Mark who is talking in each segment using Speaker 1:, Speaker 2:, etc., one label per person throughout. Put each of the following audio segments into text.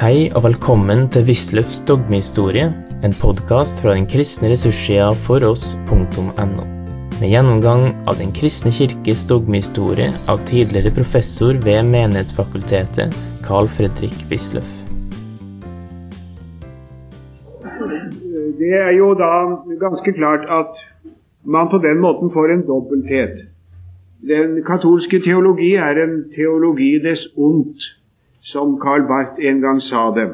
Speaker 1: Hei og velkommen til Wisløffs dogmehistorie, en podkast fra den kristne ressurssida foross.no. Med gjennomgang av Den kristne kirkes dogmehistorie av tidligere professor ved Menighetsfakultetet, Carl Fredrik Wisløff.
Speaker 2: Det er jo da ganske klart at man på den måten får en dobbelthet. Den katolske teologi er en teologi des ondt som Karl Barth en gang sa det.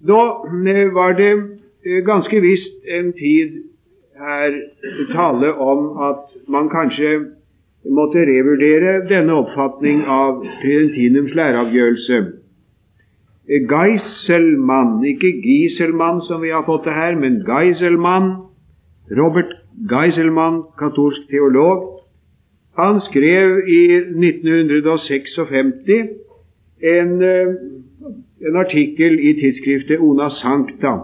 Speaker 2: Da eh, var det eh, ganske visst en tid her tale om at man kanskje måtte revurdere denne oppfatning av Tridentinums læreavgjørelse. Geiselmann, ikke Giselmann som vi har fått det her, men Geiselmann, Robert Geiselmann, katolsk teolog, han skrev i 1956 en, eh, en artikkel i tidsskriftet Ona Sankta.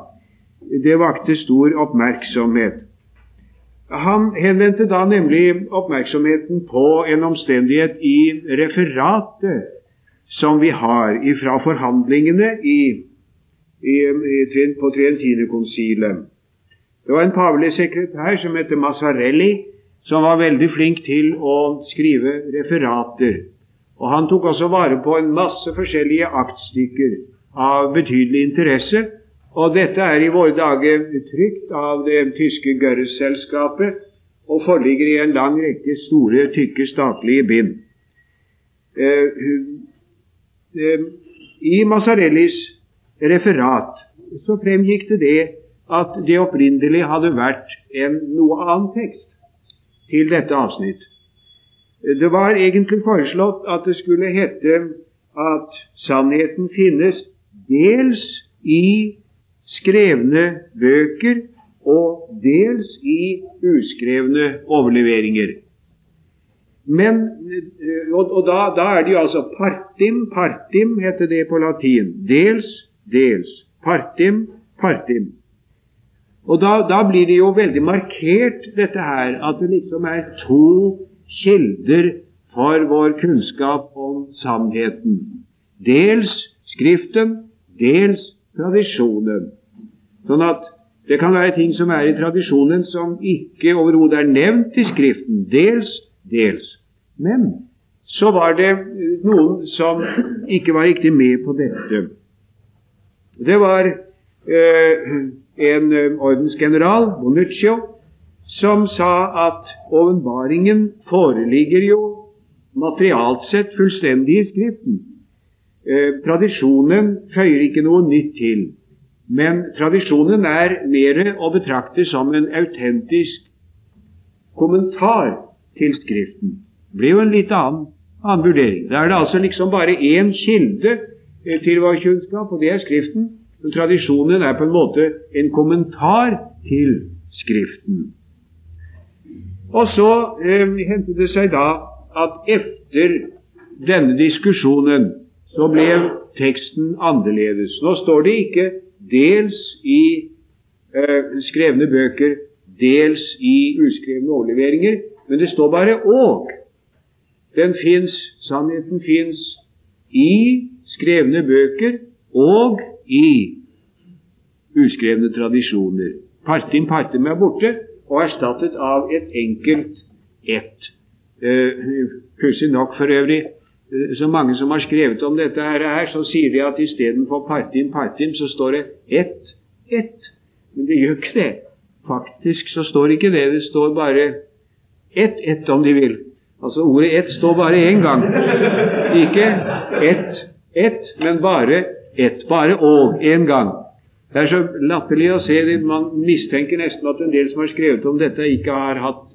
Speaker 2: Det vakte stor oppmerksomhet. Han henvendte da nemlig oppmerksomheten på en omstendighet i referatet som vi har fra forhandlingene i, i, i, på Trientinekonsilet. Det var en pavelig sekretær som het Massarelli, som var veldig flink til å skrive referater. Og han tok også vare på en masse forskjellige aktstykker av betydelig interesse. Og dette er i våre dager trykt av det tyske Görres-selskapet og foreligger i en lang rekke store, tykke statlige bind. Eh, eh, I Massarellis referat så fremgikk det det at det opprinnelig hadde vært en noe annen tekst til dette avsnitt. Det var egentlig foreslått at det skulle hete at sannheten finnes dels i skrevne bøker og dels i uskrevne overleveringer. Men, og, og da, da, er det jo altså partim, partim heter det på latin. Dels, dels. Partim, partim. Og da, da blir det jo veldig markert, dette her, at det liksom er to kilder for vår kunnskap om sannheten. Dels Skriften, dels tradisjonen. Sånn at det kan være ting som er i tradisjonen som ikke overhodet er nevnt i Skriften. Dels, dels. Men så var det noen som ikke var riktig med på dette. Det var eh, en eh, ordensgeneral, Bonuccio, som sa at åpenbaringen foreligger jo materialt sett fullstendig i Skriften. Eh, tradisjonen føyer ikke noe nytt til, men tradisjonen er mer å betrakte som en autentisk kommentar til Skriften. Det blir jo en litt annen, annen vurdering. Da er det altså liksom bare én kilde eh, til vår kunnskap, og det er Skriften. Men tradisjonen er på en måte en kommentar til Skriften. Og så eh, hendte det seg da at etter denne diskusjonen så ble teksten annerledes. Nå står det ikke dels i eh, skrevne bøker, dels i uskrevne overleveringer, men det står bare 'og'. Den fins, sannheten fins i skrevne bøker og i uskrevne tradisjoner. Partim partim er borte, og erstattet av et enkelt ett. Uh, Pussig nok for øvrig, uh, så mange som har skrevet om dette her, så sier de at istedenfor partim, partim, så står det ett, ett. Men det gjør ikke det. Faktisk så står ikke det. Det står bare ett, ett, om de vil. Altså ordet ett står bare én gang. Ikke ett, ett, men bare ett. Bare og én gang. Det er så latterlig å se det. Man mistenker nesten at en del som har skrevet om dette, ikke har hatt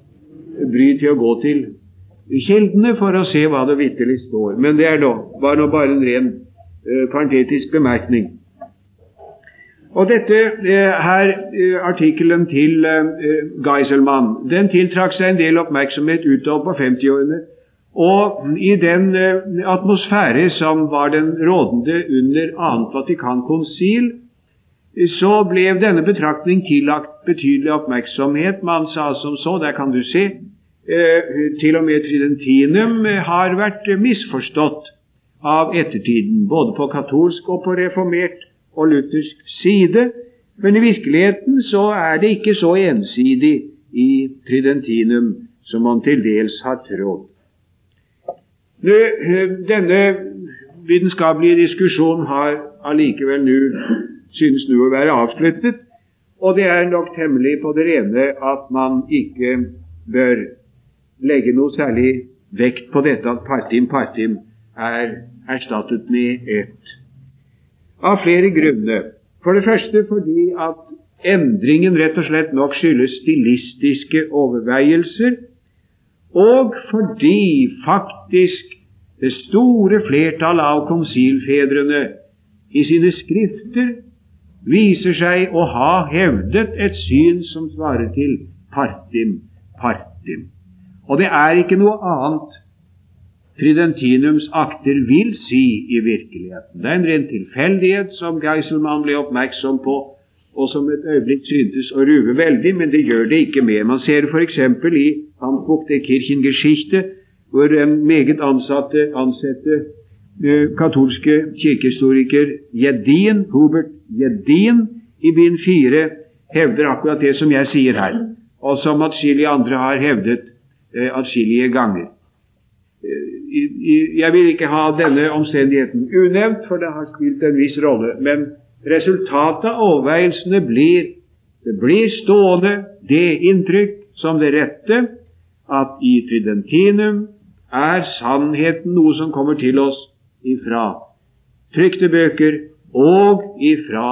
Speaker 2: bry til å gå til kildene for å se hva det vitterlig står. Men det er nå, var nå bare en ren uh, parentetisk bemerkning. Og dette uh, her, uh, artikkelen til Geiselmann, den tiltrakk seg en del oppmerksomhet utover på 50-årene. Og i den atmosfære som var den rådende under annet Vatikankonsil, så ble denne betraktning tillagt betydelig oppmerksomhet. Man sa som så, der kan du se, eh, til og med Tridentinum har vært misforstått. av ettertiden, både på katolsk og på reformert og luthersk side. Men i virkeligheten så er det ikke så ensidig i tridentinum som man til dels har trodd. Eh, denne vitenskapelige diskusjonen har allikevel nå synes nå å være avsluttet, og det er nok temmelig på det rene at man ikke bør legge noe særlig vekt på dette at partim partim er erstattet med ett. Av flere grunner. For det første fordi at endringen rett og slett nok skyldes stilistiske overveielser, og fordi faktisk det store flertallet av konsilfedrene i sine skrifter viser seg å ha hevdet et syn som svarer til partim partim. Og det er ikke noe annet Tridentinums akter vil si i virkeligheten. Det er en ren tilfeldighet som Geiselmann ble oppmerksom på, og som et øyeblikk syntes å ruve veldig, men det gjør det ikke mer. Man ser f.eks. i hans bok Kirchengeschichte, hvor en meget ansatte, ansette katolske kirkehistoriker Jedin, Hubert Jedin i bind fire hevder akkurat det som jeg sier her, og som atskillige andre har hevdet eh, atskillige ganger. Uh, jeg vil ikke ha denne omstendigheten unevnt, for det har spilt en viss rolle. Men resultatet av overveielsene blir det blir stående det inntrykk som det rette at i tridentinum er sannheten noe som kommer til oss ifra trykte bøker og ifra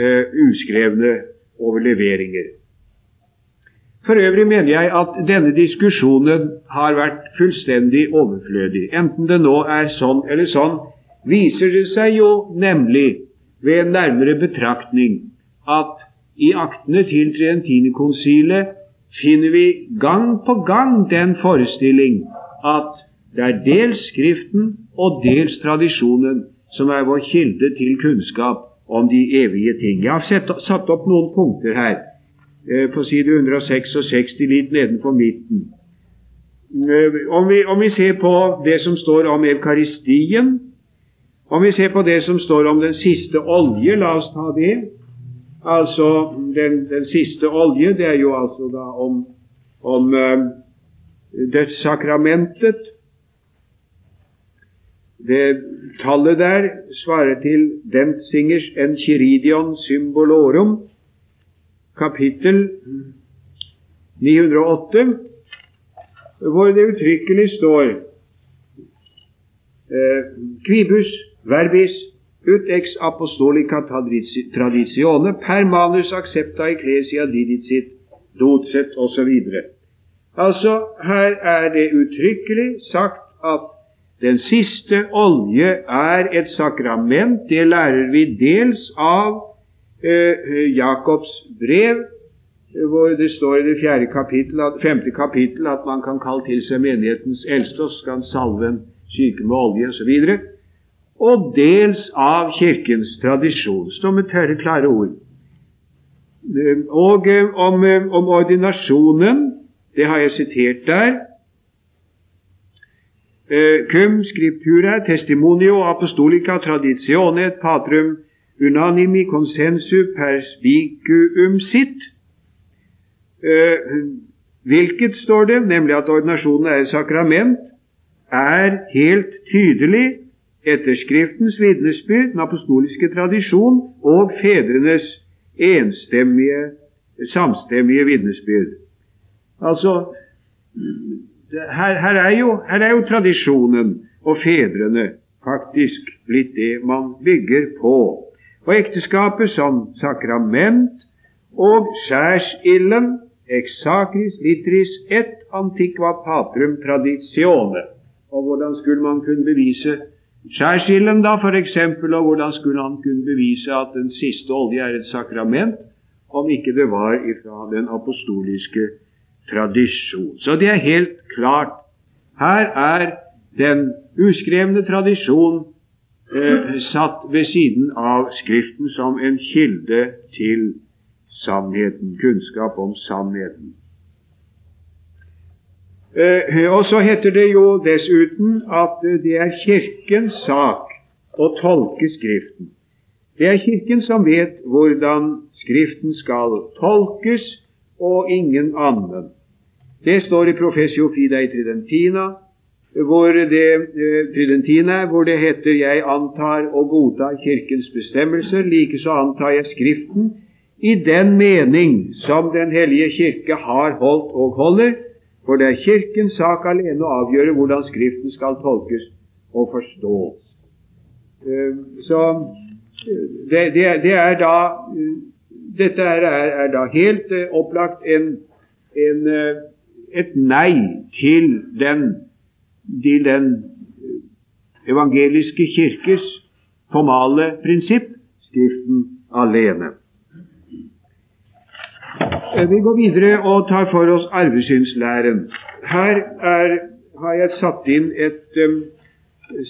Speaker 2: uh, uskrevne overleveringer. For øvrig mener jeg at denne diskusjonen har vært fullstendig overflødig. Enten det nå er sånn eller sånn, viser det seg jo nemlig ved en nærmere betraktning at i aktene til Trientinekonsilet finner vi gang på gang den forestilling at det er dels Skriften og dels tradisjonen som er vår kilde til kunnskap om de evige ting. Jeg har satt opp noen punkter her eh, på side 166, litt nedenfor midten. Eh, om, vi, om vi ser på det som står om Eukaristien, om vi ser på det som står om den siste olje, la oss ta det. Altså, den, den siste olje, det er jo altså da om, om uh, dødssakramentet. Det tallet der svarer til Dentzingers Enchiridion Symbolorum, kapittel 908, hvor det uttrykkelig står Kvibus Quibus verbis ut ex apostolica traditione per manus accepta ecclesia didicit docet osv. Altså, her er det uttrykkelig sagt at den siste olje er et sakrament. Det lærer vi dels av eh, Jakobs brev, hvor det står i det fjerde kapittel, femte kapittel at man kan kalle til seg menighetens eldste, og så skal salve en syke med olje osv. Og dels av Kirkens tradisjon. Står med tørre, klare ord. Eh, og eh, om, om ordinasjonen det har jeg sitert der. Cum scriptura testimonio apostolica traditione patrum unanimi consensu perspicuum sitt. Hvilket står det, nemlig at ordinasjonen er sakrament, er helt tydelig etter Skriftens vitnesbyrd, den apostoliske tradisjon og fedrenes enstemmige, samstemmige vitnesbyrd. Altså, her, her, er jo, her er jo tradisjonen og fedrene faktisk blitt det man bygger på. Og ekteskapet som sakrament og skjærsilden sacris litris et antiqua patrum traditione. Og hvordan skulle man kunne bevise skjærsilden, da, f.eks., og hvordan skulle han kunne bevise at den siste olje er et sakrament, om ikke det var ifra den apostoliske tradisjon. Så det er helt klart. Her er den uskrevne tradisjon eh, satt ved siden av Skriften som en kilde til sannheten, kunnskap om sannheten. Eh, og så heter det jo dessuten at det er Kirkens sak å tolke Skriften. Det er Kirken som vet hvordan Skriften skal tolkes, og ingen annen. Det står i Professio Fidei Tridentina, hvor det, eh, Tridentina, hvor det heter 'Jeg antar og godtar Kirkens bestemmelser, likeså antar jeg Skriften' i den mening som Den hellige kirke har holdt og holder, for det er Kirkens sak alene å avgjøre hvordan Skriften skal tolkes og forstås. Eh, så eh, det, det, det er da Dette er, er da helt opplagt en, en, et nei til den, til den evangeliske kirkes formale prinsipp Skriften alene. Eh, vi går videre og tar for oss arvesynslæren. Her er, har jeg satt inn et um,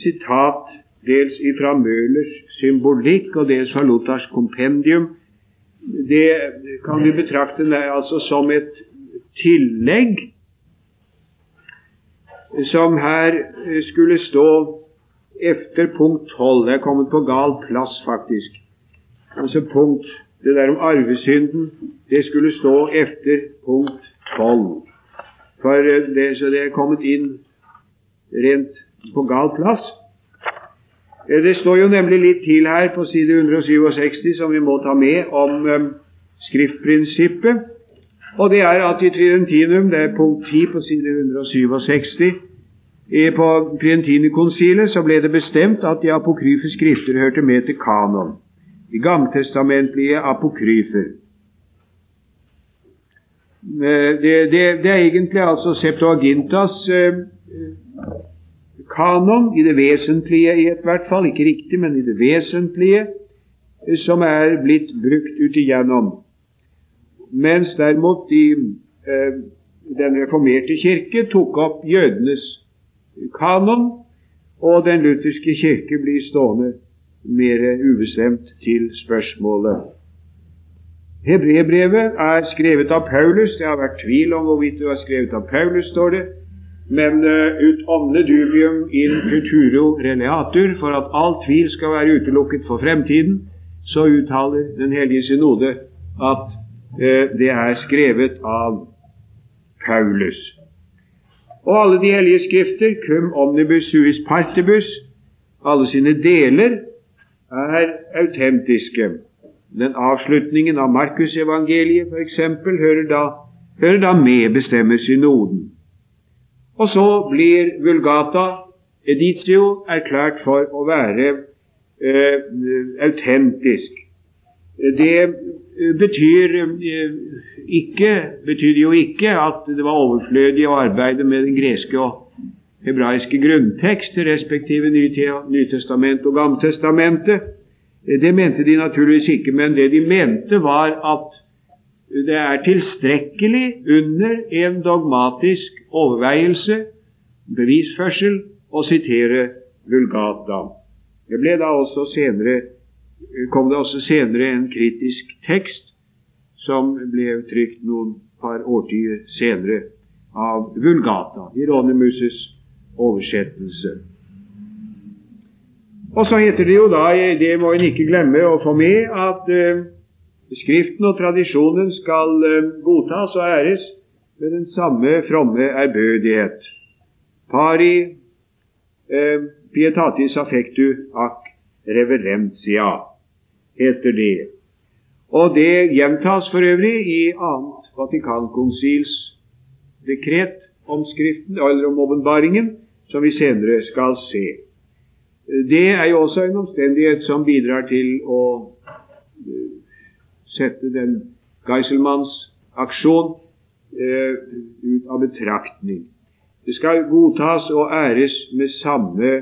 Speaker 2: sitat dels fra Møhlers symbolikk og dels fra Luthers kompendium. Det kan vi betrakte altså som et tillegg som her eh, skulle stå efter punkt 12. Det er kommet på gal plass, faktisk. Altså punkt det der om arvesynden, det skulle stå efter punkt 12. For eh, det, så det er kommet inn rent på gal plass. Eh, det står jo nemlig litt til her på side 167 som vi må ta med om skriftprinsippet. Og det er at i Tridentinum, det er punkt 10 på side 167, på Trientinekonsilet så ble det bestemt at de apokryfe skrifter hørte med til kanon de gammeltestamentlige apokryfer. Eh, det, det, det, er egentlig altså Septuagintas eh, kanon, i det vesentlige i hvert fall, ikke riktig, men i det vesentlige, eh, som er blitt brukt ut igjennom. Mens derimot de, eh, den reformerte kirke tok opp jødenes kanon, og den lutherske kirke blir stående mer ubestemt til spørsmålet. Hebrebrevet er skrevet av Paulus. Det har vært tvil om hvorvidt det var skrevet av Paulus, står det. Men uh, ut omne dubium in futuro releatur, for at all tvil skal være utelukket for fremtiden, så uttaler Den hellige synode at det er skrevet av Paulus. Og alle de hellige skrifter, cum omnibus suis partibus, alle sine deler, er autentiske. Den avslutningen av Markusevangeliet f.eks. Hører, da, hører da med, bestemmer synoden. Og så blir Vulgata editio erklært for å være eh, autentisk. Det eh, betyr, eh, ikke, betyr jo ikke at det var overflødig å arbeide med den greske og hebraiske grunntekst, respektive Nytestamentet og Gammeltestamentet. Det mente de naturligvis ikke, men det de mente, var at det er tilstrekkelig under en dogmatisk overveielse, bevisførsel, å sitere Vulgata. Det ble da også senere, kom det også senere en kritisk tekst som ble trykt noen par årtier senere av Vulgata, Hieronymus' oversettelse. Og så heter det jo da, det må en ikke glemme å få med, at uh, Skriften og tradisjonen skal uh, godtas og æres med den samme fromme ærbødighet. Pari eh, pietatis affectu ac reverentia, heter det. Og det gjentas for øvrig i annet Vatikankonsils dekret om Skriften, eller om åpenbaringen, som vi senere skal se. Det er jo også en omstendighet som bidrar til å eh, sette den Geiselmanns aksjon eh, ut av betraktning. Det skal godtas og æres med samme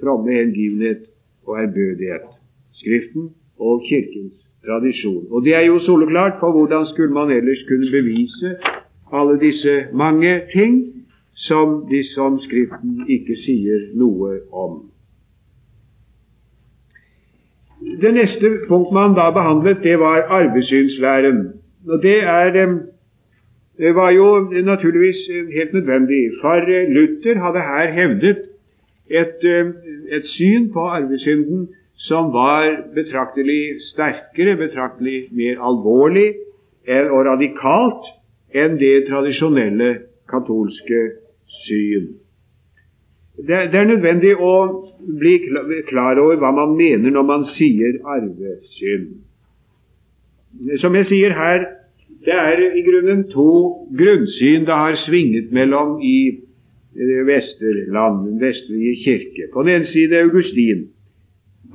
Speaker 2: fromme hengivenhet og ærbødighet. Skriften og Kirkens tradisjon. Og det er jo soleklart, for hvordan skulle man ellers kunne bevise alle disse mange ting som de som Skriften ikke sier noe om. Det neste punkt man da behandlet, det var arbeidssynslæren. Og det er Det var jo naturligvis helt nødvendig, for Luther hadde her hevdet et, et syn på arvesynden som var betraktelig sterkere, betraktelig mer alvorlig og radikalt enn det tradisjonelle katolske syn. Det, det er nødvendig å bli klar over hva man mener når man sier arvesynd. Som jeg sier her, det er i grunnen to grunnsyn det har svinget mellom i eh, Vesterland, den vestlige kirke. På den ene side Augustin.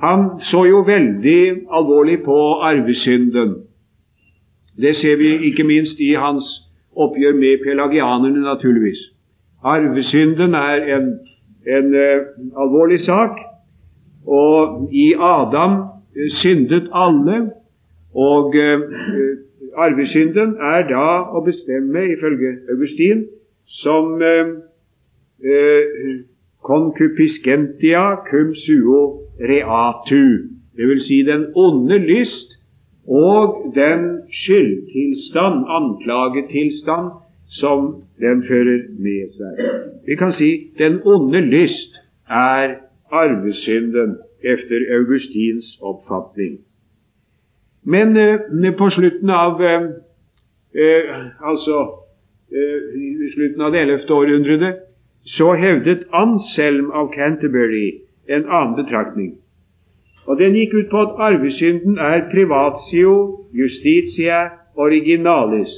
Speaker 2: Han så jo veldig alvorlig på arvesynden. Det ser vi ikke minst i hans oppgjør med pelagianerne, naturligvis. Arvesynden er en, en uh, alvorlig sak, og i Adam uh, syndet alle, og uh, arvesynden er da å bestemme, ifølge Augustin, som concupiscentia cum suo reatu, dvs. Si den onde lyst og den skyldtilstand, anklagetilstand, som den fører med seg. Vi kan si den onde lyst er arvesynden efter Augustins oppfatning. Men eh, på slutten av eh, eh, altså eh, slutten av det 11. århundret så hevdet Anselm av Canterbury en annen betraktning. Og Den gikk ut på at arvesynden er privatio justitia originalis,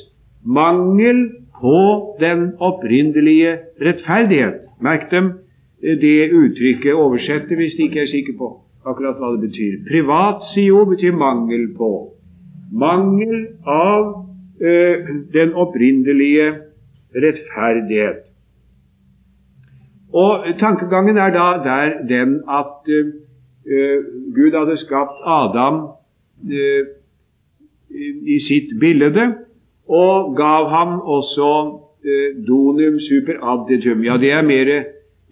Speaker 2: mangel på den opprinnelige rettferdighet. Merk dem det uttrykket oversetter hvis de ikke er sikre på akkurat hva det betyr. Privatio betyr mangel på. Mangel av ø, den opprinnelige rettferdighet. Og Tankegangen er da der den at Eh, Gud hadde skapt Adam uh, i sitt bilde, og gav ham også uh, donum super additum. Ja, det er, mer,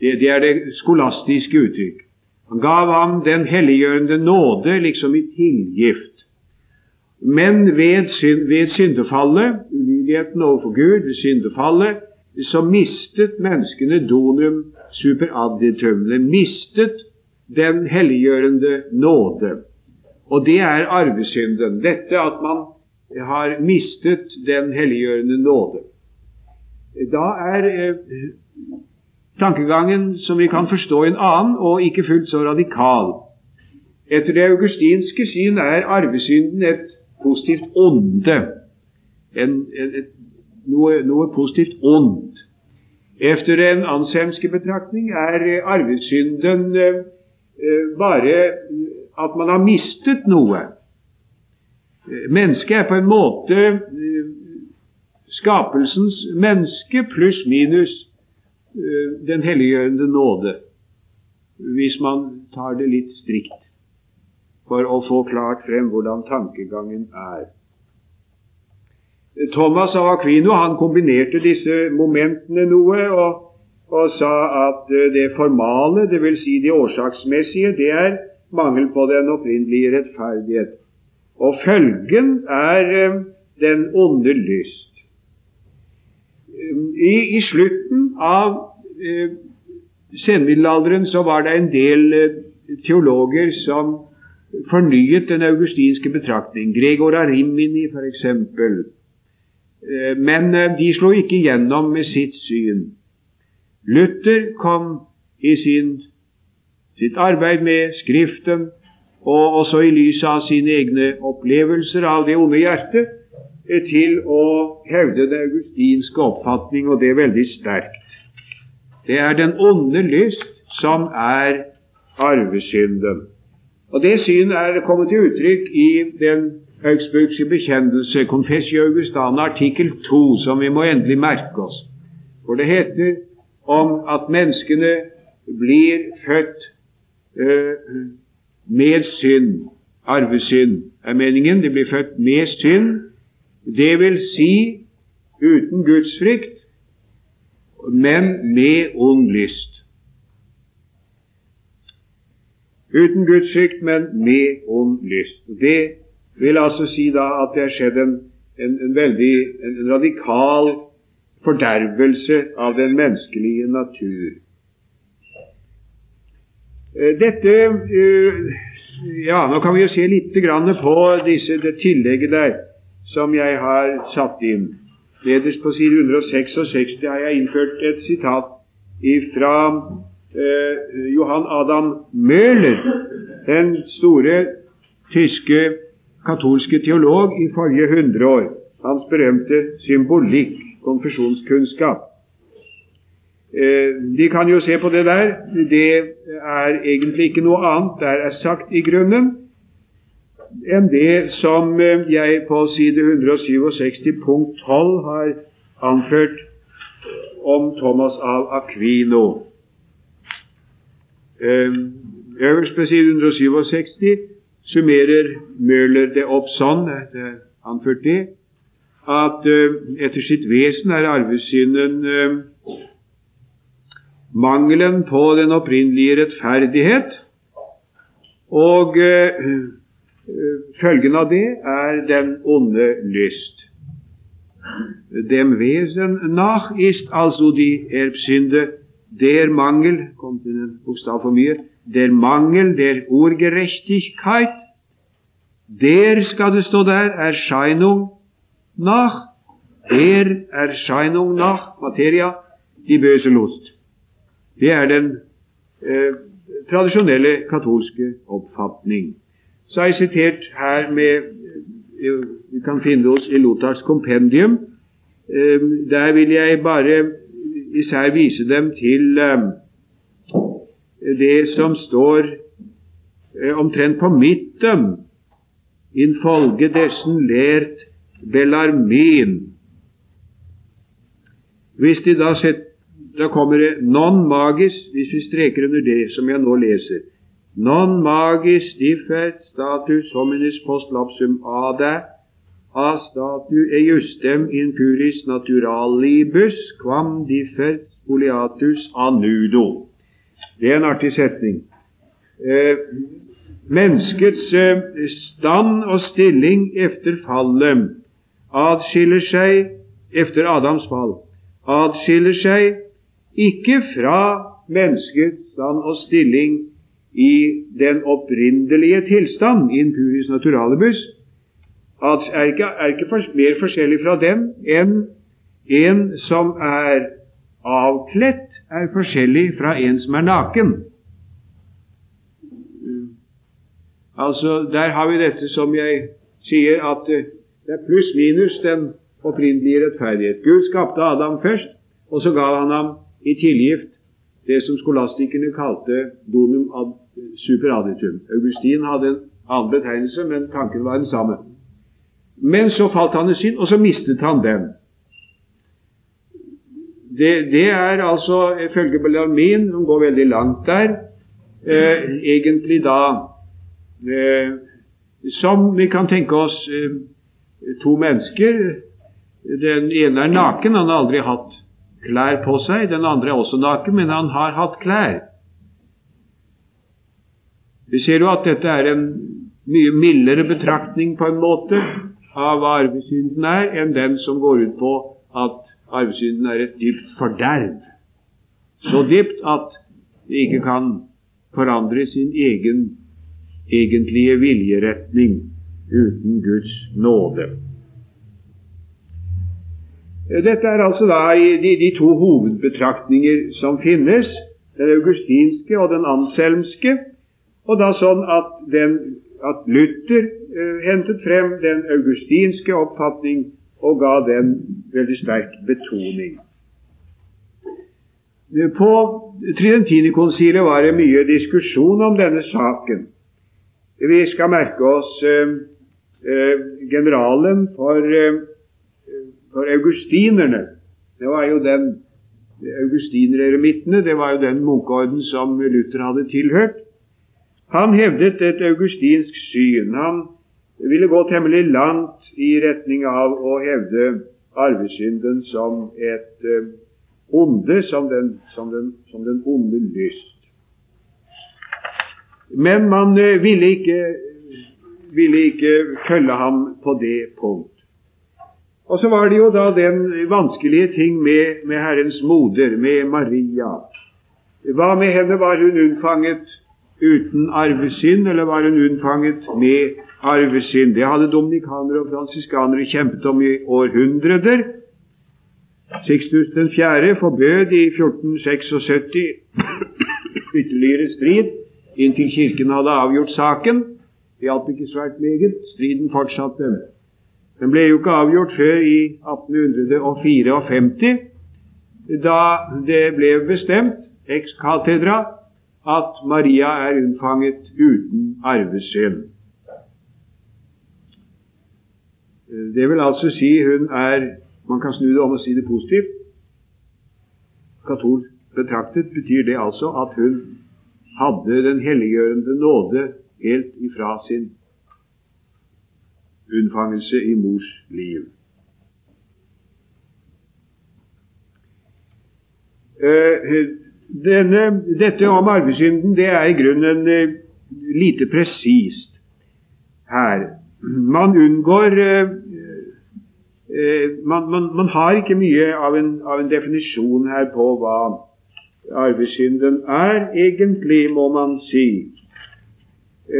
Speaker 2: det, det er det skolastiske uttrykk. Han gav ham den helliggjørende nåde, liksom i tilgift. Men ved, ved syndefallet, ulydigheten overfor Gud, ved syndefallet, så mistet menneskene donum super additum. De mistet den helliggjørende nåde. Og det er arvesynden. Dette at man har mistet den helliggjørende nåde. Da er eh, tankegangen, som vi kan forstå, en annen og ikke fullt så radikal. Etter det augustinske syn er arvesynden et positivt onde. En, en, et, noe, noe, positivt ondt. Efter den anselmske betraktning er arvesynden eh, Eh, bare at man har mistet noe. Eh, mennesket er på en måte eh, skapelsens menneske pluss minus den helliggjørende nåde, hvis man tar det litt strikt for å få klart frem hvordan tankegangen er. Thomas av Aquino han kombinerte disse momentene noe. og og sa at eh, det formale, dvs. Si det årsaksmessige, det er mangel på den opprinnelige rettferdighet. Og følgen er eh, den onde lyst. I, i slutten av eh, senmiddelalderen så var det en del eh, teologer som fornyet den augustinske betraktning. Gregor Arimini f.eks. Eh, men eh, de slo ikke gjennom med sitt syn. Luther kom i sin, sitt arbeid med Skriften, og også i lys av sine egne opplevelser av det onde hjertet, eh, til å hevde den augustinske oppfatning, og det er veldig sterkt. Det er den onde lyst som er arvesynden. Og Det synet er kommet til uttrykk i den Augsburgske bekjennelse, Confessio Augustana, artikkel 2, som vi må endelig merke oss. For det heter om at menneskene blir født øh, med synd. Arvesynd er meningen. De blir født med synd. Det vil si uten gudsfrykt, men med ond lyst. Uten gudsfrykt, men med ond lyst. Det vil altså si da at det er skjedd en, en, en veldig en, en radikal fordervelse av den menneskelige natur. Eh, dette eh, Ja, nå kan vi jo se litt på disse, det tillegget der som jeg har satt inn. Nederst på side 166 har jeg innført et sitat fra eh, Johan Adam Møhler, den store tyske katolske teolog i forrige hundreår. Hans berømte symbolikk, konfesjonskunnskap. Eh, de kan jo se på det der. Det er egentlig ikke noe annet der er sagt i grunnen enn det som eh, jeg på side 167 punkt 12 har anført om Thomas av Aquino. Eh, øverst på side 167 summerer Møhler det opp sånn, det er anført det, at etter sitt vesen er arvesynden mangelen på den opprinnelige rettferdighet. Og eh, følgen av det er den onde lyst. Dem Wesen nach ist also die Erbsünde der Mangel kom til en bokstav for mye der Mangel der Urgerechtigkeit. Der skal det stå der Erscheinung nach. Der Erscheinung nach Materia, die böse Lust. Det er den eh, tradisjonelle katolske oppfatning. Så har jeg sitert her med eh, Vi kan finne oss i Lothars kompendium. Eh, der vil jeg bare især vise dem til eh, det som står eh, omtrent på midten. Infolge dessen lært Bellarmin. Hvis de da setter da kommer det non magis, hvis vi streker under det som jeg nå leser. Non magis differt status hominis post lapsum ade, a statu eiustem in puris naturalibus quam differt poliatus anudo. Det er en artig setning. Eh, menneskets eh, stand og stilling efter fallet adskiller seg efter Adams fall adskiller seg ikke fra menneskets stand og stilling i den opprinnelige tilstand, in puris naturalibus, er ikke, er ikke for, mer forskjellig fra dem enn en som er avkledt, er forskjellig fra en som er naken. Altså, Der har vi dette som jeg sier, at det er pluss-minus den opprinnelige rettferdighet. Gud skapte Adam først, og så ga han ham i tilgift det som skolastikerne kalte donum ad superaditum. Augustin hadde en annen betegnelse, men tanken var den samme. Men så falt han i synd, og så mistet han den. Det, det er altså, ifølge Bellarmin, som går veldig langt der, eh, egentlig da eh, Som vi kan tenke oss eh, to mennesker. Den ene er naken, han har aldri hatt klær på seg. Den andre er også naken, men han har hatt klær. Vi ser jo at dette er en mye mildere betraktning på en måte av hva arvesynden er, enn den som går ut på at arvesynden er et dypt forderv. Så dypt at det ikke kan forandre sin egen egentlige viljeretning uten Guds nåde. Dette er altså da de, de to hovedbetraktninger som finnes, den augustinske og den anselmske. Og da sånn at, den, at Luther eh, hentet frem den augustinske oppfatning og ga den veldig sterk betoning. På Tridentinerkonsilet var det mye diskusjon om denne saken. Vi skal merke oss eh, eh, generalen for eh, for augustinerne Det var jo den augustinereremittene, det var jo den munkeorden som Luther hadde tilhørt. Han hevdet et augustinsk syn. Han ville gå temmelig langt i retning av å hevde arvesynden som et uh, onde, som den, som, den, som den, onde lyst. Men man uh, ville, ikke, ville ikke følge ham på det punkt. Og så var det jo da den vanskelige ting med, med Herrens moder, med Maria. Hva med henne? Var hun unnfanget uten arvesynd, eller var hun unnfanget med arvesynd? Det hadde dominikanere og fransiskanere kjempet om i århundrer. Sixtus 4. forbød i 1476 ytterligere strid inntil Kirken hadde avgjort saken. Det hjalp ikke svært meget. Striden fortsatte. Den ble jo ikke avgjort før i 1854, da det ble bestemt ex cathedra at Maria er unnfanget uten arvesynd. Det vil altså si hun er Man kan snu det om og si det positivt. Katolsk betraktet betyr det altså at hun hadde den helliggjørende nåde helt ifra sin unnfangelse i mors liv. Uh, denne, dette om arvesynden det er i grunnen uh, lite presist her. Man unngår eh, man, man, man, har ikke mye av en, av en definisjon her på hva arvesynden er, egentlig, må man si.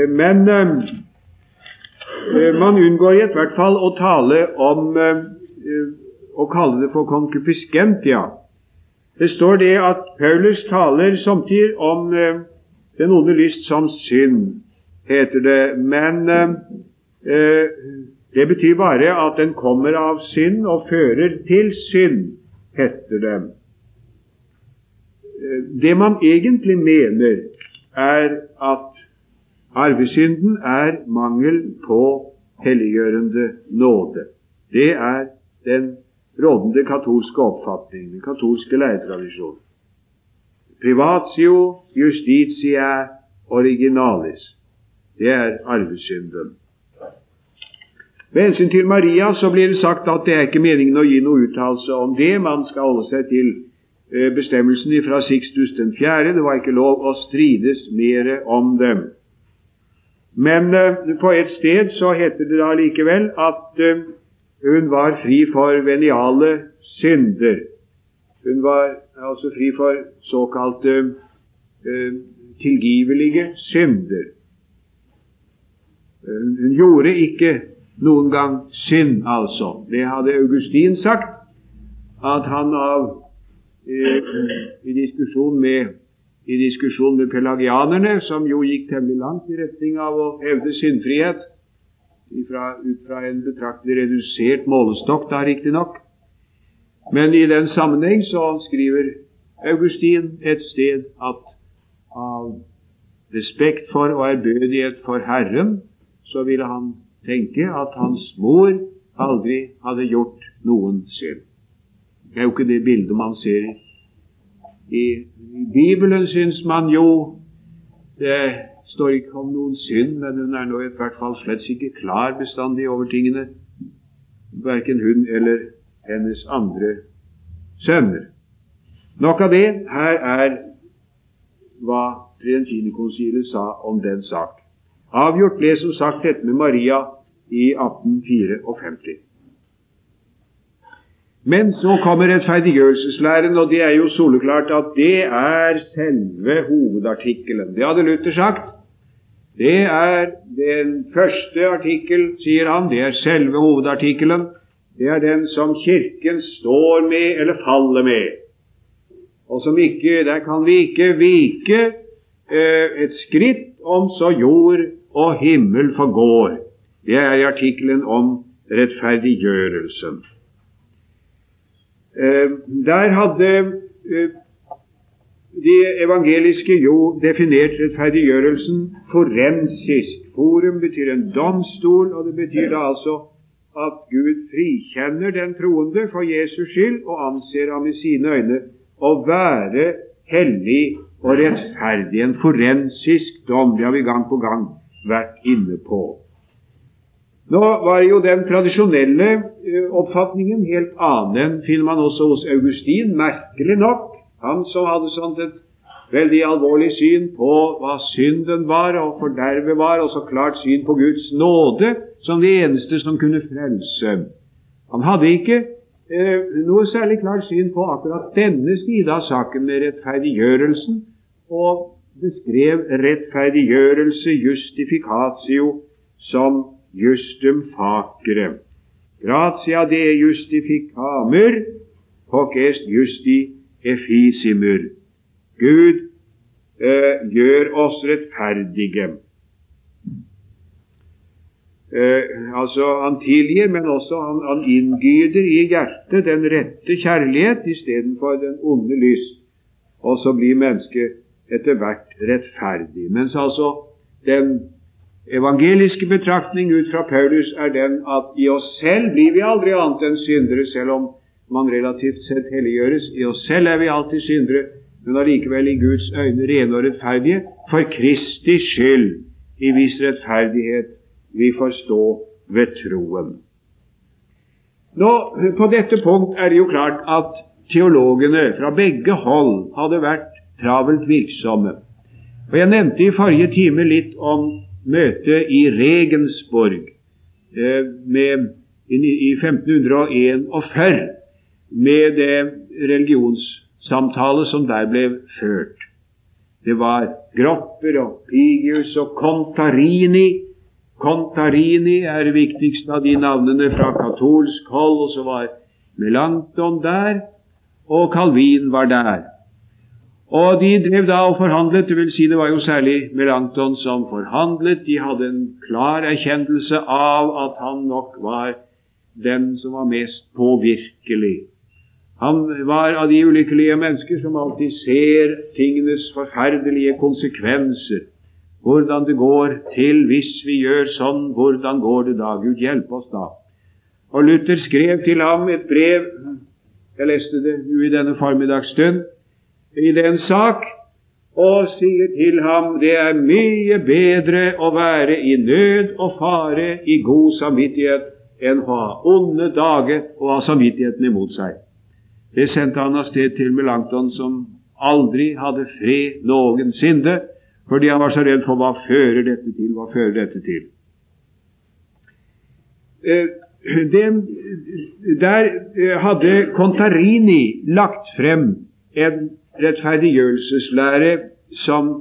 Speaker 2: Men Eh, man unngår i hvert fall å tale om eh, å kalle det for konkupiskentia. Det står det at Paulus taler samtidig om eh, den onde lyst som synd, heter det. Men det betyr bare at den kommer av synd og fører til synd, heter det. Det man egentlig mener, er at Arvesynden er mangel på helliggjørende nåde. Det er den rådende katolske oppfatning, den katolske læretradisjonen. Privatio justitia originalis. Det er arvesynden. Med hensyn til Maria så blir det sagt at det er ikke meningen å gi noe uttalelse om det. Man skal holde seg til eh, bestemmelsen fra Sixtus den 4. Det var ikke lov å strides mer om dem. Men uh, på et sted så heter det da likevel at uh, hun var fri for veniale synder. Hun var altså fri for såkalte uh, tilgivelige synder. Hun, hun gjorde ikke noen gang synd, altså. Det hadde Augustin sagt, at han av i diskusjon med i diskusjon med pelagianerne, som jo gikk temmelig langt i retning av å hevde syndfrihet, ut fra en betraktelig redusert målestokk, da riktignok. Men i den sammenheng så skriver Augustin et sted at av respekt for og ærbødighet for Herren, så ville han tenke at hans mor aldri hadde gjort noen synd. Det er jo ikke det bildet man ser i, I Bibelen syns man jo det står ikke om noen synd, men hun er nå i hvert fall slett ikke klar bestandig over tingene, verken hun eller hennes andre sønner. Nok av det. Her er hva Trientinikonsiliet sa om den sak. Avgjort ble som sagt dette med Maria i 1854. Men så kommer rettferdiggjørelseslæren, og det er jo soleklart at det er selve hovedartikkelen. Det hadde Luther sagt. Det er den første artikkel, sier han. Det er selve hovedartikkelen. Det er den som Kirken står med eller faller med. Og som ikke, Der kan vi ikke vike eh, et skritt om så jord og himmel forgår. Det er i artikkelen om rettferdiggjørelsen. Eh, der hadde eh, de evangeliske jo definert rettferdiggjørelsen forensisk. Forum betyr en domstol, og det betyr da altså at Gud frikjenner den troende for Jesus skyld og anser ham i sine øyne å være hellig og rettferdig. En forensisk dom. Det har vi gang på gang vært inne på. Nå var jo den tradisjonelle eh, oppfatningen helt annen. Den finner man også hos Augustin, merkelig nok. Han som hadde sånt et veldig alvorlig syn på hva synden var og fordervet var, og så klart syn på Guds nåde som det eneste som kunne frelse. Han hadde ikke eh, noe særlig klart syn på akkurat denne side av saken med rettferdiggjørelsen, og beskrev rettferdiggjørelse, justificatio, som justum facere. Gratia de justificamer, hoc est justi effisimur. Gud eh, gjør oss rettferdige. Eh, altså Han tilgir, men også han, han inngyder i hjertet den rette kjærlighet istedenfor den onde lyst. Og så blir mennesket etter hvert rettferdig. Mens altså den evangeliske betraktning ut fra Paulus er den at i oss selv blir vi aldri annet enn syndere, selv om man relativt sett helliggjøres. I oss selv er vi alltid syndere, men allikevel i Guds øyne rene og rettferdige, for Kristi skyld, i viss rettferdighet vi forstå ved troen. Nå, På dette punkt er det jo klart at teologene fra begge hold hadde vært travelt virksomme. Og Jeg nevnte i forrige time litt om møtet i Regensborg eh, med, i 1541 med det religionssamtale som der ble ført. Det var Gropper og Pigius og Contarini Contarini er det viktigste av de navnene fra katolsk hold, og så var Melanchthon der, og Calvin var der. Og de drev da og forhandlet, det vil si det var jo særlig Melanchthon som forhandlet. De hadde en klar erkjennelse av at han nok var den som var mest påvirkelig. Han var av de ulykkelige mennesker som alltid ser tingenes forferdelige konsekvenser hvordan det går til hvis vi gjør sånn, hvordan går det da? Gud hjelpe oss da. Og Luther skrev til ham et brev, jeg leste det jo i denne formiddagsstund, i den sak, og sier til ham det er mye bedre å være i nød og fare i god samvittighet enn å ha onde dager og ha samvittigheten imot seg. Det sendte han av sted til Melanchthon, som aldri hadde fred noensinne, fordi han var så redd for hva fører dette til, hva fører dette til. Eh, det, der eh, hadde Contarini lagt frem en rettferdiggjørelseslære som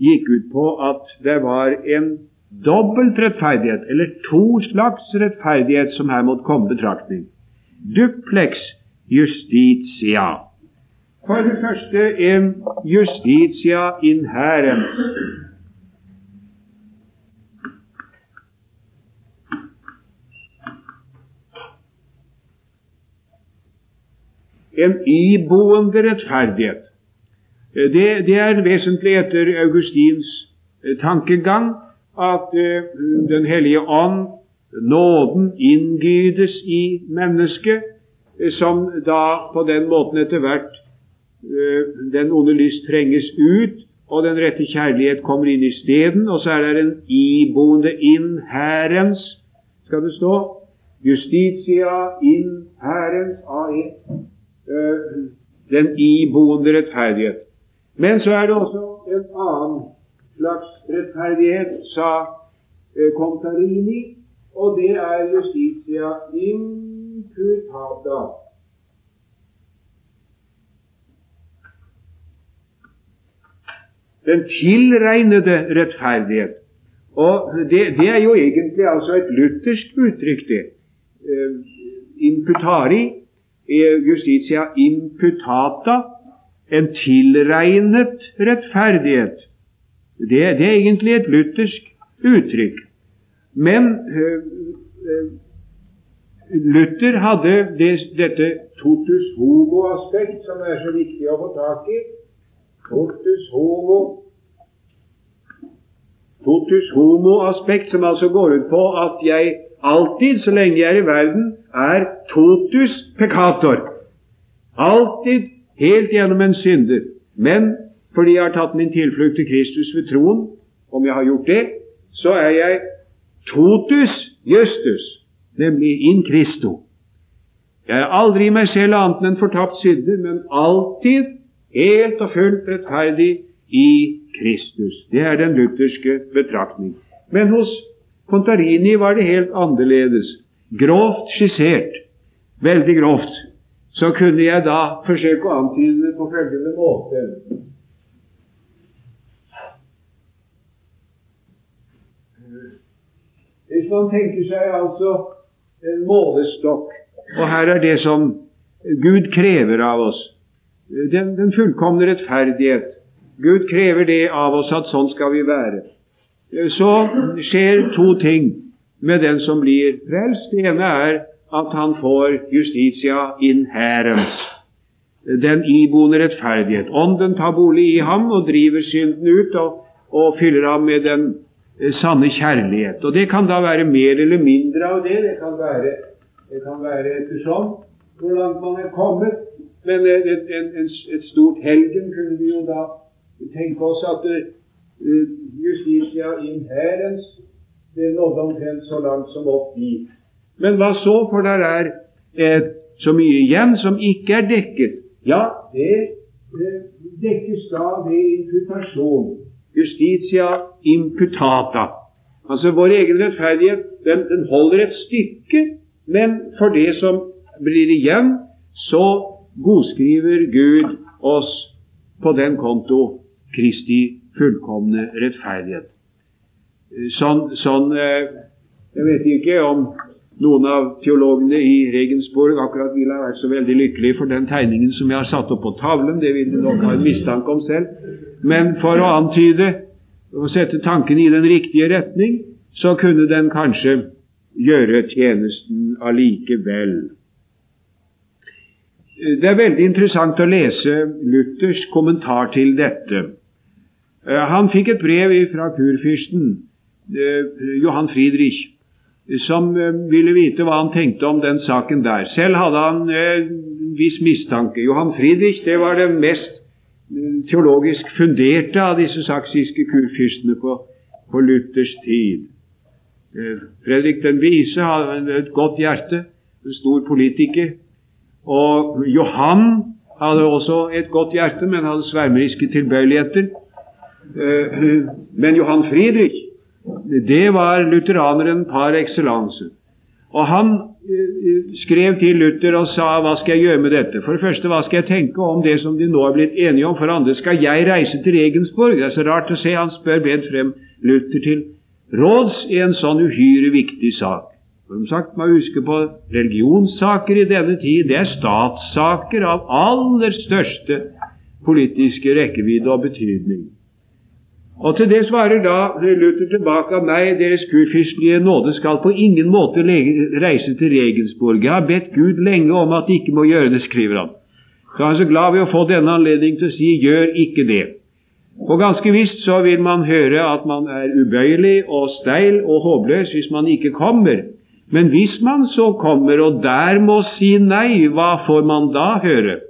Speaker 2: gikk ut på at det var en dobbelt rettferdighet, eller to slags rettferdighet, som her måtte komme betraktning. Duplex justitia. For det første en justitia in herren. En iboende rettferdighet. Det, det, er vesentlig etter Augustins eh, tankegang at uh, Den hellige ånd, nåden, inngydes i mennesket, som da på den måten etter hvert Eh, den onde lyst trenges ut, og den rette kjærlighet kommer inn isteden. Og så er det en iboende inherens, skal det stå. Justitia inherens AE. Eh, den iboende rettferdighet. Men så er det også en annen slags rettferdighet, sa eh, Contarini, og det er justitia imputata. Den tilregnede rettferdighet. Og det, det, er jo egentlig altså et luthersk uttrykk, det. Uh, imputari, justitia imputata, en tilregnet rettferdighet. Det, det, er egentlig et luthersk uttrykk. Men uh, Luther hadde det, dette totus homo-aspekt, som er så viktig å få tak i. Totus homo Totus homo-aspekt, som altså går ut på at jeg alltid, så lenge jeg er i verden, er totus peccator. Alltid helt gjennom en synder. Men fordi jeg har tatt min tilflukt til Kristus ved troen, om jeg har gjort det, så er jeg totus justus, nemlig in Christo. Jeg er aldri meg selv annet enn en fortapt synder, men alltid helt og fullt rettferdig i Kristus. Det er den lutherske betraktning. Men hos Contarini var det helt annerledes. Grovt skissert. veldig grovt, så kunne jeg da forsøke å antyde det på følgende måte. Hvis man tenker seg altså en målestokk, og her er det som Gud krever av oss, den, den fullkomne rettferdighet. Gud krever det av oss at sånn skal vi være. Så skjer to ting med den som blir frelst. Det ene er at han får justitia in inherens, den iboende rettferdighet. Ånden tar bolig i ham og driver synden ut og, og fyller ham med den sanne kjærlighet. Og Det kan da være mer eller mindre av det. Det kan være, det kan være ettersom hvor langt man er kommet. Men et, et, et, et stort helgen kunne vi jo da tenke oss at uh, justitia inherens det nådde omtrent så langt som opp dit. Men hva så? For der er eh, så mye igjen som ikke er dekket. Ja, det eh, dekkes da ved imputasjon. Justitia imputata. Altså vår egen rettferdighet, den, den holder et stykke, men for det som blir igjen, så godskriver Gud oss på den konto Kristi fullkomne rettferdighet. Sånn, sånn eh, Jeg vet ikke om noen av teologene i Regensburg akkurat ville ha vært så veldig lykkelige for den tegningen som jeg har satt opp på tavlen. Det vil de nok ha en mistanke om selv. Men for å antyde og sette tankene i den riktige retning, så kunne den kanskje gjøre tjenesten allikevel. Det er veldig interessant å lese Luthers kommentar til dette. Eh, han fikk et brev fra kurfyrsten eh, Johan Friedrich som eh, ville vite hva han tenkte om den saken der. Selv hadde han en eh, viss mistanke. Johan Friedrich det var den mest eh, teologisk funderte av disse saksiske kurfyrstene på, på Luthers tid. Fredrik den vise hadde et godt hjerte, en stor politiker. Og Johan hadde også et godt hjerte, men hadde svermeriske tilbøyeligheter. Men Johan Friedrich det var lutheraneren par excellence. Og han eh, skrev til Luther og sa hva skal jeg gjøre med dette? For det første, hva skal jeg tenke om det som de nå er blitt enige om? For det andre, skal jeg reise til Regensborg? Det er så rart å se. Han spør bedt frem Luther til råds i en sånn uhyre viktig sak. Som sagt, man husker på religionssaker i denne tid. Det er statssaker av aller største politiske rekkevidde og betydning. Og til det svarer da Luther tilbake av meg, deres gudfyrstelige nåde skal på ingen måte reise til Regensburg. Jeg har bedt Gud lenge om at de ikke må gjøre det, skriver han. Så han er så glad ved å få denne anledning til å si gjør ikke det. Og ganske visst så vil man høre at man er ubøyelig og steil og håpløs hvis man ikke kommer. Men hvis man så kommer og der må si nei, hva får man da høre?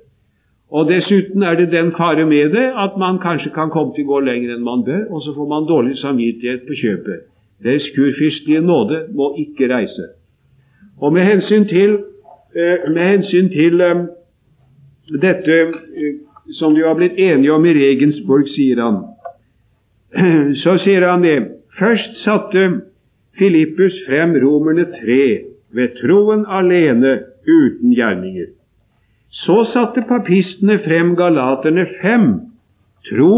Speaker 2: Og Dessuten er det den fare med det at man kanskje kan komme til å gå lenger enn man bør, og så får man dårlig samvittighet på kjøpet. Deres kurfyrstelige nåde må ikke reise. Og med hensyn til, eh, med hensyn til um, dette uh, som de har blitt enige om i Regensburg, sier han, så sier han det. Først satte Filippus frem Romerne tre ved troen alene uten gjerninger. Så satte papistene frem Galaterne fem, tro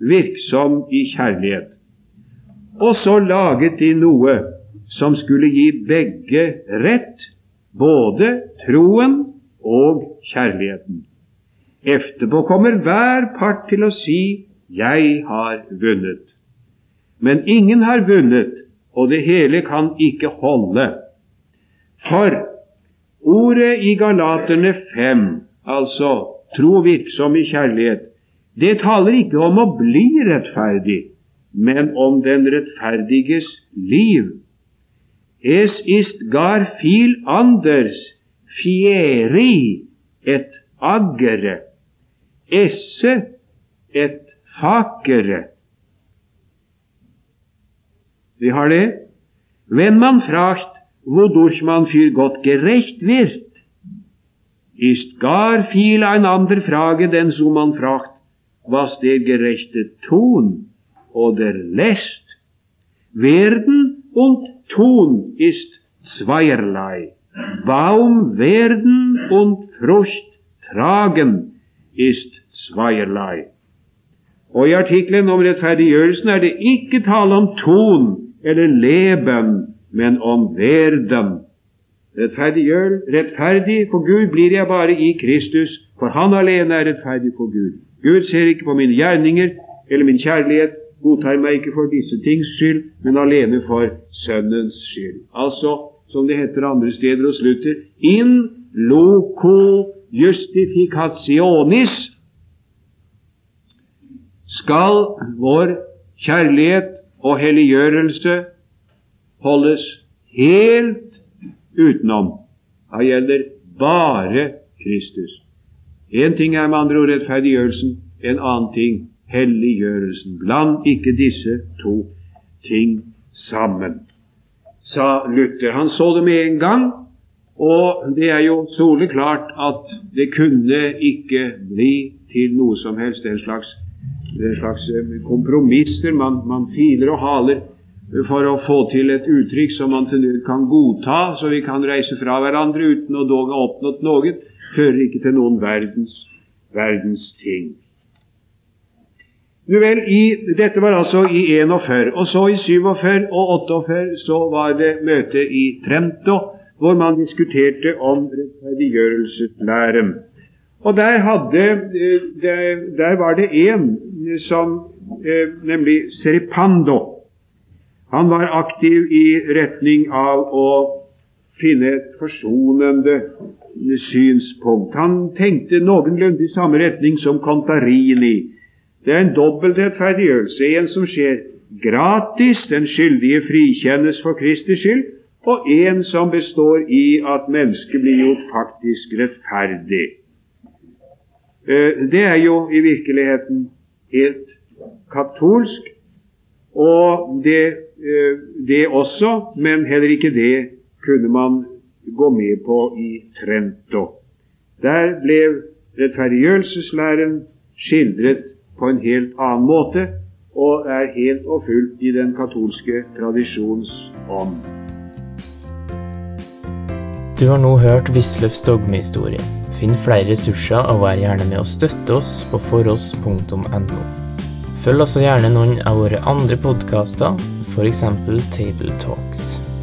Speaker 2: virksom i kjærlighet. Og så laget de noe som skulle gi begge rett, både troen og kjærligheten. Efterpå kommer hver part til å si 'Jeg har vunnet'. Men ingen har vunnet, og det hele kan ikke holde. For Ordet i Galaterne 5, altså tro virksom i kjærlighet, det taler ikke om å bli rettferdig, men om den rettferdiges liv. Es ist gar viel anders fieri et agere, esse et fakere. Vi har det. Wenn man fragt wodurch man für Gott gerecht wird, ist gar viel ein ander Frage, denn so man fragt, was der Gerechte tun oder lässt. Werden und tun ist zweierlei Warum werden und Frucht tragen ist zweierlei. Og i artikkelen om rettferdiggjørelsen er det ikke tale om ton eller leben, men om verden. Rettferdiggjør, rettferdig for Gud blir jeg bare i Kristus, for Han alene er rettferdig for Gud. Gud ser ikke på mine gjerninger eller min kjærlighet, godtar meg ikke for disse tings skyld, men alene for Sønnens skyld. Altså, som det heter andre steder hos Luther, in loco justificationis skal vår kjærlighet og helliggjørelse holdes helt utenom. Det gjelder bare Kristus. Én ting er med andre ord rettferdiggjørelsen, en annen ting helliggjørelsen. Bland ikke disse to ting sammen, sa Luther. Han så det med en gang, og det er jo soleklart at det kunne ikke bli til noe som helst den slags slags eh, kompromisser. Man, man, filer og haler for å få til et uttrykk som man til nød kan godta, så vi kan reise fra hverandre uten å dog ha oppnådd noe, fører ikke til noen verdens, verdens ting. Nu vel, i, Dette var altså i 41. Og så i 47 og 48 så var det møte i Trento, hvor man diskuterte om rettferdiggjørelseslæren. Og der, hadde, eh, der, var det en som eh, nemlig Seripando. Han var aktiv i retning av å finne et forsonende synspunkt. Han tenkte noenlunde i samme retning som Contarini. Det er en dobbelt rettferdiggjørelse. En som skjer gratis, den skyldige frikjennes for Kristi skyld, og en som består i at mennesket blir gjort faktisk rettferdig. Eh, det er jo i virkeligheten helt katolsk, og det, det også, men heller ikke det kunne man gå med på i Trento. Der ble rettferdiggjørelseslæren skildret på en helt annen måte, og er helt og fullt i den katolske tradisjons ånd.
Speaker 1: Du har nå hørt Wisløffs dogmehistorie. Finn flere ressurser og vær gjerne med å støtte oss på foross.no. Følg også gjerne noen av våre andre podkaster, f.eks. Table Talks.